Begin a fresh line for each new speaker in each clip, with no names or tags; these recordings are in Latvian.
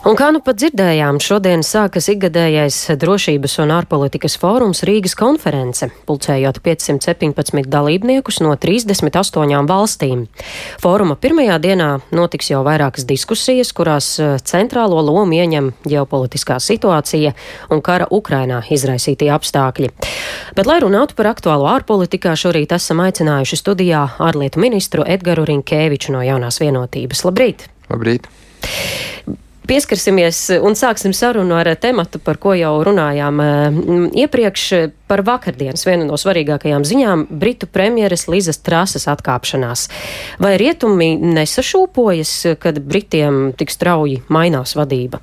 Un kā nu pat dzirdējām, šodien sākas ikgadējais drošības un ārpolitikas fórums Rīgas konference, pulcējot 517 dalībniekus no 38 valstīm. Fóruma pirmajā dienā notiks jau vairākas diskusijas, kurās eh, centrālo lomu ieņem ģeopolitiskā situācija un kara Ukrainā izraisītie apstākļi. Bet, lai runātu par aktuālo ārpolitikā, šorīt esam aicinājuši studijā ārlietu ministru Edgaru Rinkēviču no jaunās vienotības. Labrīt!
Labrīt!
Pieskarsimies un sāksim sarunu ar tematu, par ko jau runājām eh, iepriekš par vakardienas vienu no svarīgākajām ziņām - Britu premjeras Lizas Trāsas atkāpšanās. Vai rietumi nesašūpojas, kad Britiem tik strauji mainās vadība?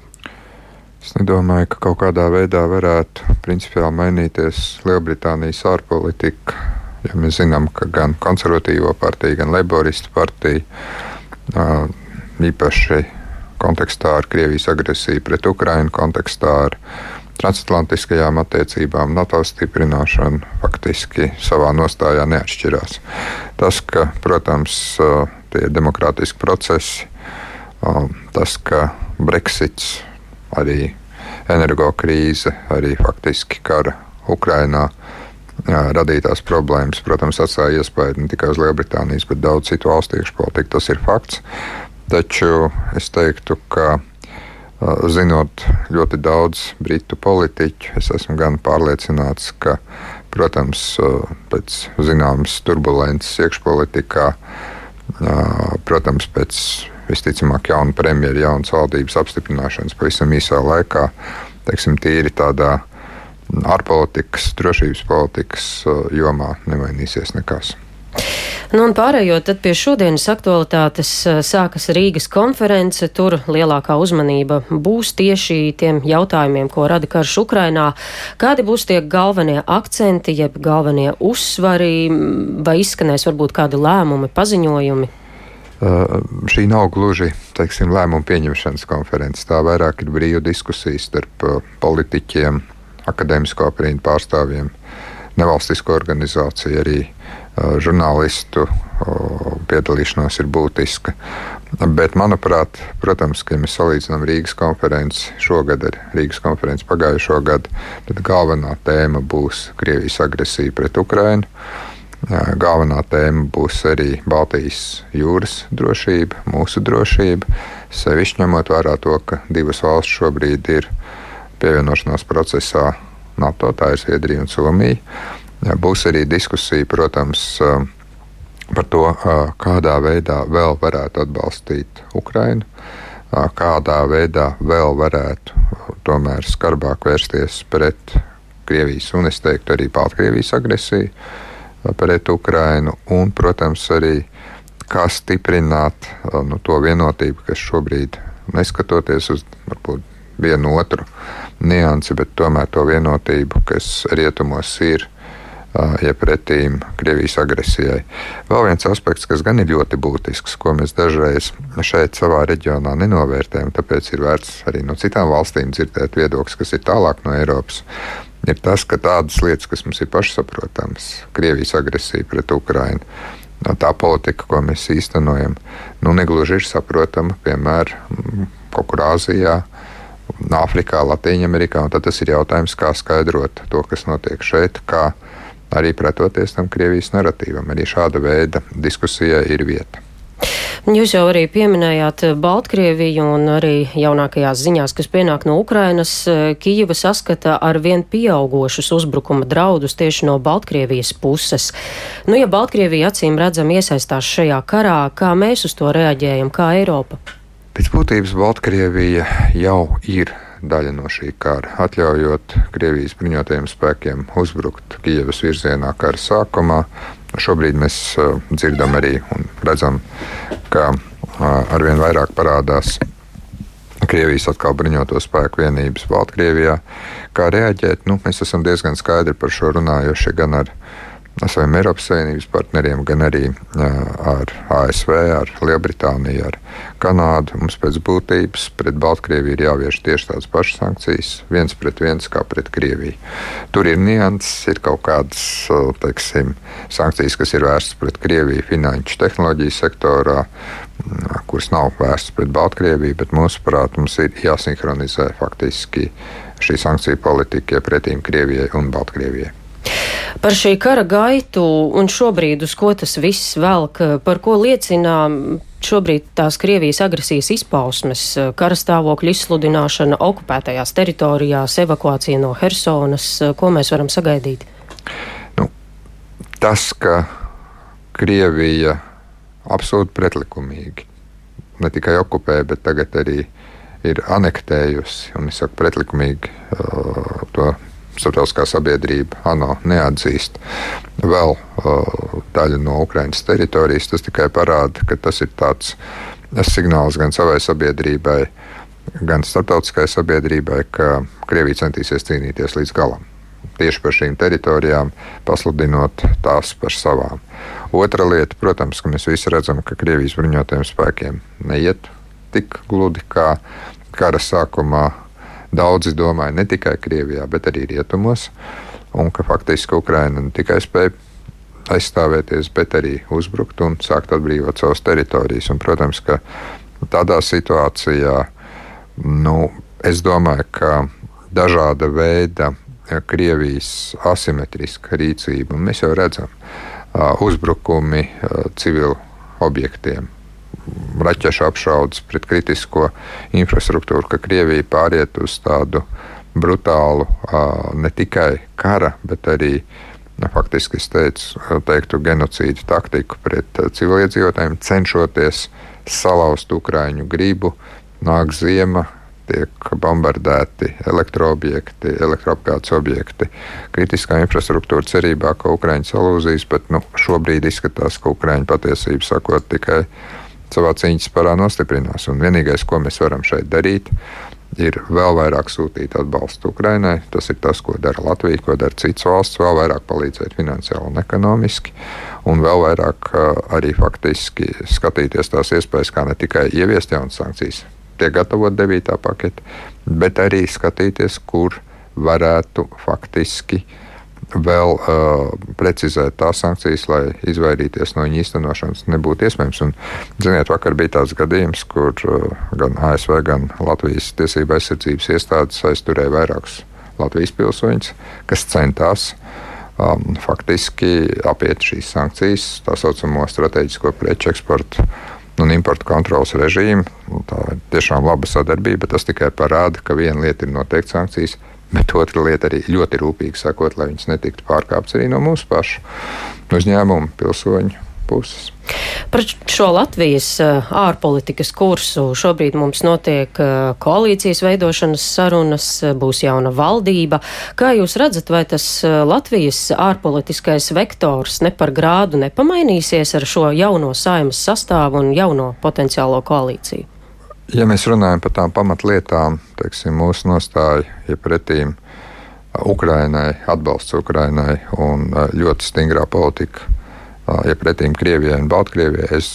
Es nedomāju, ka kaut kādā veidā varētu principiāli mainīties Lielbritānijas ārpolitika. Ja mēs zinām, ka gan konservatīvo partiju, gan laboristu partiju īpaši kontekstā ar Krievijas agresiju pret Ukrainu, kontekstā ar transatlantiskajām attiecībām, NATO stiprināšanu faktiski savā nostājā neatšķirās. Tas, ka, protams, tie ir demokrātiski procesi, tas, ka Brexits, arī energokrīze, arī faktiski kara Ukrainā radītās problēmas, protams, atstāja iespēju ne tikai uz Lielbritānijas, bet daudz citu valstu iekšpolitiku. Tas ir fakts. Taču es teiktu, ka zinot ļoti daudz britu politiķu, es esmu gan pārliecināts, ka, protams, pēc zināmas turbulences iekšpolitikā, protams, pēc visticamāk jauna premjera, jaunas valdības apstiprināšanas pavisam īsā laikā, teiksim, tīri tādā ārpolitikas, drošības politikas jomā nemainīsies nekas.
Nu, un pārējot pie šodienas aktualitātes, sākas Rīgas konference. Tur lielākā uzmanība būs tieši tiem jautājumiem, ko rada karš Ukrainā. Kādi būs tie galvenie akcenti, jeb galvenie uzsvari, vai izskanēs varbūt kādi lēmumi, paziņojumi?
Uh, šī nav gluži teiksim, lēmumu pieņemšanas konference. Tā vairāk ir brīva diskusija starp uh, politiķiem, akadēmisko aprīnu pārstāvjiem, nevalstisko organizāciju, arī žurnālistu piedalīšanās ir būtiska. Bet, manuprāt, protams, ka ja mēs salīdzinām Rīgas konferenci šogad ar Rīgas konferenci pagājušo gadu, tad galvenā tēma būs Krievijas agresija pret Ukrajinu. Galvenā tēma būs arī Baltijas jūras drošība, mūsu drošība. Sevišķi ņemot vērā to, ka divas valsts šobrīd ir pievienošanās procesā NATO, tā ir Zviedrija un Somija. Būs arī diskusija, protams, par to, kādā veidā vēl varētu atbalstīt Ukrainu, kādā veidā vēl varētu tomēr skarbāk vērsties pret Krievijas un, es teiktu, arī Baltkrievijas agresiju pret Ukrainu, un, protams, arī kā stiprināt nu, to vienotību, kas šobrīd, neskatoties uz varbūt vienu otru niansi, bet tomēr to vienotību, kas rietumos ir ja pretīm Krievijas agresijai. Vēl viens aspekts, kas gan ir ļoti būtisks, ko mēs dažreiz šeit savā reģionā nenovērtējam, tāpēc ir vērts arī no citām valstīm dzirdēt viedokļus, kas ir tālāk no Eiropas. Ir tas, ka tādas lietas, kas mums ir pašsaprotamas, Krievijas agresija pret Ukrajinu, no tā politika, ko mēs īstenojam, nu, negluži ir saprotama, piemēram, kaut kur Āzijā. Āfrikā, Latvijā, un tad tas ir jautājums, kā skaidrot to, kas notiek šeit, kā arī pretoties tam Krievijas narratīvam. Arī šāda veida diskusijai ir vieta.
Jūs jau arī pieminējāt Baltkrieviju un arī jaunākajās ziņās, kas pienāk no Ukrainas. Kijava saskata ar vien pieaugošus uzbrukuma draudus tieši no Baltkrievijas puses. Nu, ja Baltkrievija acīm redzam iesaistās šajā karā, kā mēs uz to reaģējam, kā Eiropa?
Pēc būtības Baltkrievija jau ir daļa no šī kara, atļaujot Krievijas bruņotajiem spēkiem uzbrukt Kijavas virzienā kara sākumā. Šobrīd mēs uh, dzirdam arī un redzam, ka uh, arvien vairāk parādās Krievijas atkal bruņoto spēku vienības Baltkrievijā. Kā reaģēt? Nu, mēs esam diezgan skaidri par šo runājuši gan ar saviem Eiropas Savienības partneriem, gan arī ar ASV, ar Lielbritāniju, ar Kanādu. Mums pēc būtības pret Baltkrieviju ir jāvieš tieši tādas pašas sankcijas, viens pret viens kā pret Krieviju. Tur ir nianses, ir kaut kādas teiksim, sankcijas, kas ir vērstas pret Krieviju finanšu tehnoloģiju sektorā, kuras nav vērstas pret Baltkrieviju, bet mūsuprāt, mums ir jāsinhronizē faktiski šī sankciju politika pretīm Krievijai un Baltkrievijai.
Par šī kara gaitu un šobrīd uz ko tas viss velk, par ko liecina šobrīd tās Krievijas agresijas izpausmes, kara stāvokļa izsludināšana okupētajās teritorijās, evakuācija no Hersonas, ko mēs varam sagaidīt?
Nu, tas, ka Krievija absolūti pretlikumīgi ne tikai okupē, bet tagad arī ir anektējusi, un es saku pretlikumīgi, uh, to starptautiskā sabiedrība ANO neatzīst vēl uh, daļu no Ukraiņas teritorijas. Tas tikai parāda, ka tas ir tāds signāls gan savai sabiedrībai, gan starptautiskai sabiedrībai, ka Krievija centīsies cīnīties līdz galam. Tieši par šīm teritorijām, pasludinot tās par savām. Otra lieta, protams, ka mēs visi redzam, ka Krievijas bruņotajiem spēkiem neiet tik gludi kā kara sākumā daudzi domāja ne tikai Krievijā, bet arī rietumos. Un ka faktiski Ukraina ne tikai spēja aizstāvēties, bet arī uzbrukt un sākt atbrīvot savas teritorijas. Un, protams, ka tādā situācijā nu, es domāju, ka dažāda veida Krievijas asimetriska rīcība, un mēs jau redzam, uzbrukumi civilu objektiem, raķešu apšaudas pret kritisko infrastruktūru, ka Krievija pāriet uz tādu brutālu ne tikai kara, bet arī faktiski es teicu, teiktu, genocīdu taktiku pret civiliedzīvotājiem, cenšoties salauzt Ukraiņu gribu. Nāk ziema, tiek bombardēti elektroobjekti, elektroapgādes objekti, kritiskā infrastruktūra cerībā, ka Ukraiņi salūzīs, bet nu, šobrīd izskatās, ka Ukraiņi patiesību sakot tikai savā cīņas parā nostiprinās. Un vienīgais, ko mēs varam šeit darīt, ir vēl vairāk sūtīt atbalstu Ukrainai. Tas ir tas, ko dara Latvija, ko dara citas valsts, vēl vairāk palīdzēt finansiāli un ekonomiski, un vēl vairāk arī faktiski skatīties tās iespējas, kā ne tikai ieviest jaunas sankcijas, tiek gatavot 9. pakete, bet arī skatīties, kur varētu faktiski uh, vēl uh, precizēt tās sankcijas, lai izvairīties no viņu īstenošanas, nebūtu iespējams. Un, ziniet, vakar bija tāds gadījums, kur uh, gan ASV, gan Latvijas tiesība aizsardzības iestādes aizturēja vairākus Latvijas pilsoņus, kas centās um, faktiski apiet šīs sankcijas, tā saucamo strateģisko preču eksportu un importu kontrolas režīmu. Tā ir tiešām laba sadarbība. Tas tikai parāda, ka viena lieta ir noteikti sankcijas, Bet otra lieta arī ļoti rūpīgi sakot, lai viņas netiktu pārkāptas arī no mūsu pašu uzņēmumu pilsoņu puses.
Par šo Latvijas uh, ārpolitikas kursu šobrīd mums notiek uh, koalīcijas veidošanas sarunas, uh, būs jauna valdība. Kā jūs redzat, vai tas Latvijas ārpolitiskais vektors ne par grādu nepamainīsies ar šo jauno saimas sastāvu un jauno potenciālo koalīciju?
Ja mēs runājam par tām pamatlietām, teiksim, mūsu nostāja ir ja pretīm Ukrainai, atbalsts Ukrainai un ļoti stingrā politika, ja pretīm Krievijai un Baltkrievijai, es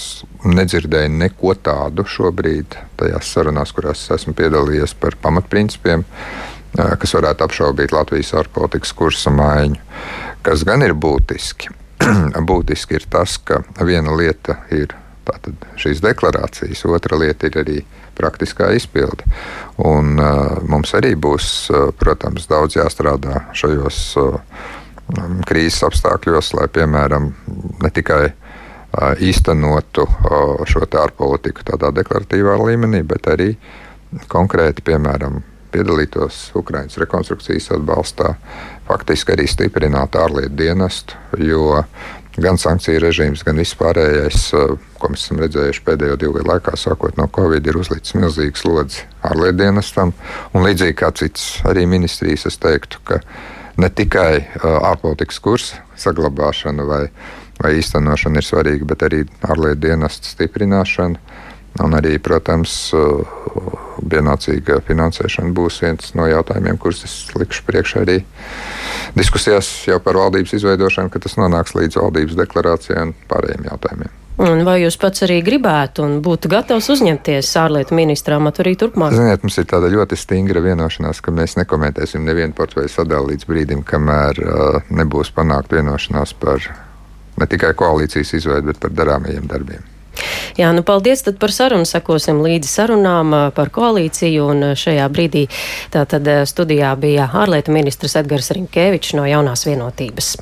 nedzirdēju neko tādu šobrīd tajās sarunās, kurās esmu piedalījies par pamatprincipiem, kas varētu apšaubīt Latvijas ārpolitikas kursa maiņu. Kas gan ir būtiski? būtiski ir tas, ka viena lieta ir Tātad šīs deklarācijas, otra lieta ir arī praktiskā izpilde. Un, uh, mums arī būs, uh, protams, daudz jāstrādā šajos uh, krīzes apstākļos, lai, piemēram, ne tikai uh, īstenotu uh, šo ārpolitiku tādā deklaratīvā līmenī, bet arī konkrēti, piemēram, piedalītos Ukraiņas rekonstrukcijas atbalstā, faktiski arī stiprinātu ārlietu dienestu, jo gan sankciju režīms, gan vispārējais, eh, ko mēs esam redzējuši pēdējo divu gadu laikā, sākot no Covid, ir uzlicis milzīgs slodzi ārlietu dienestam. Un līdzīgi kā citas arī ministrijas, es teiktu, ka ne tikai eh, ārpolitikas kursa saglabāšana vai, vai īstenošana ir svarīga, bet arī ārlietu dienesta stiprināšana. Un arī, protams, pienācīga eh, finansēšana būs viens no jautājumiem, kurus es likšu priekšā arī diskusijās jau par valdības izveidošanu, ka tas nonāks līdz valdības deklarācijai un pārējiem jautājumiem.
Un vai jūs pats arī gribētu un būtu gatavs uzņemties ārlietu ministrā amatu arī turpmāk?
Ziniet, mums ir tāda ļoti stingra vienošanās, ka mēs nekomentēsim nevienu portfeļu sadalu līdz brīdim, kamēr uh, nebūs panākt vienošanās par ne tikai koalīcijas izveidu, bet par darāmajiem darbiem.
Jā, nu paldies tad par sarunu. Sekosim līdzi sarunām par koalīciju. Un šajā brīdī tātad studijā bija ārlietu ministrs Edgars Rinkēvičs no jaunās vienotības.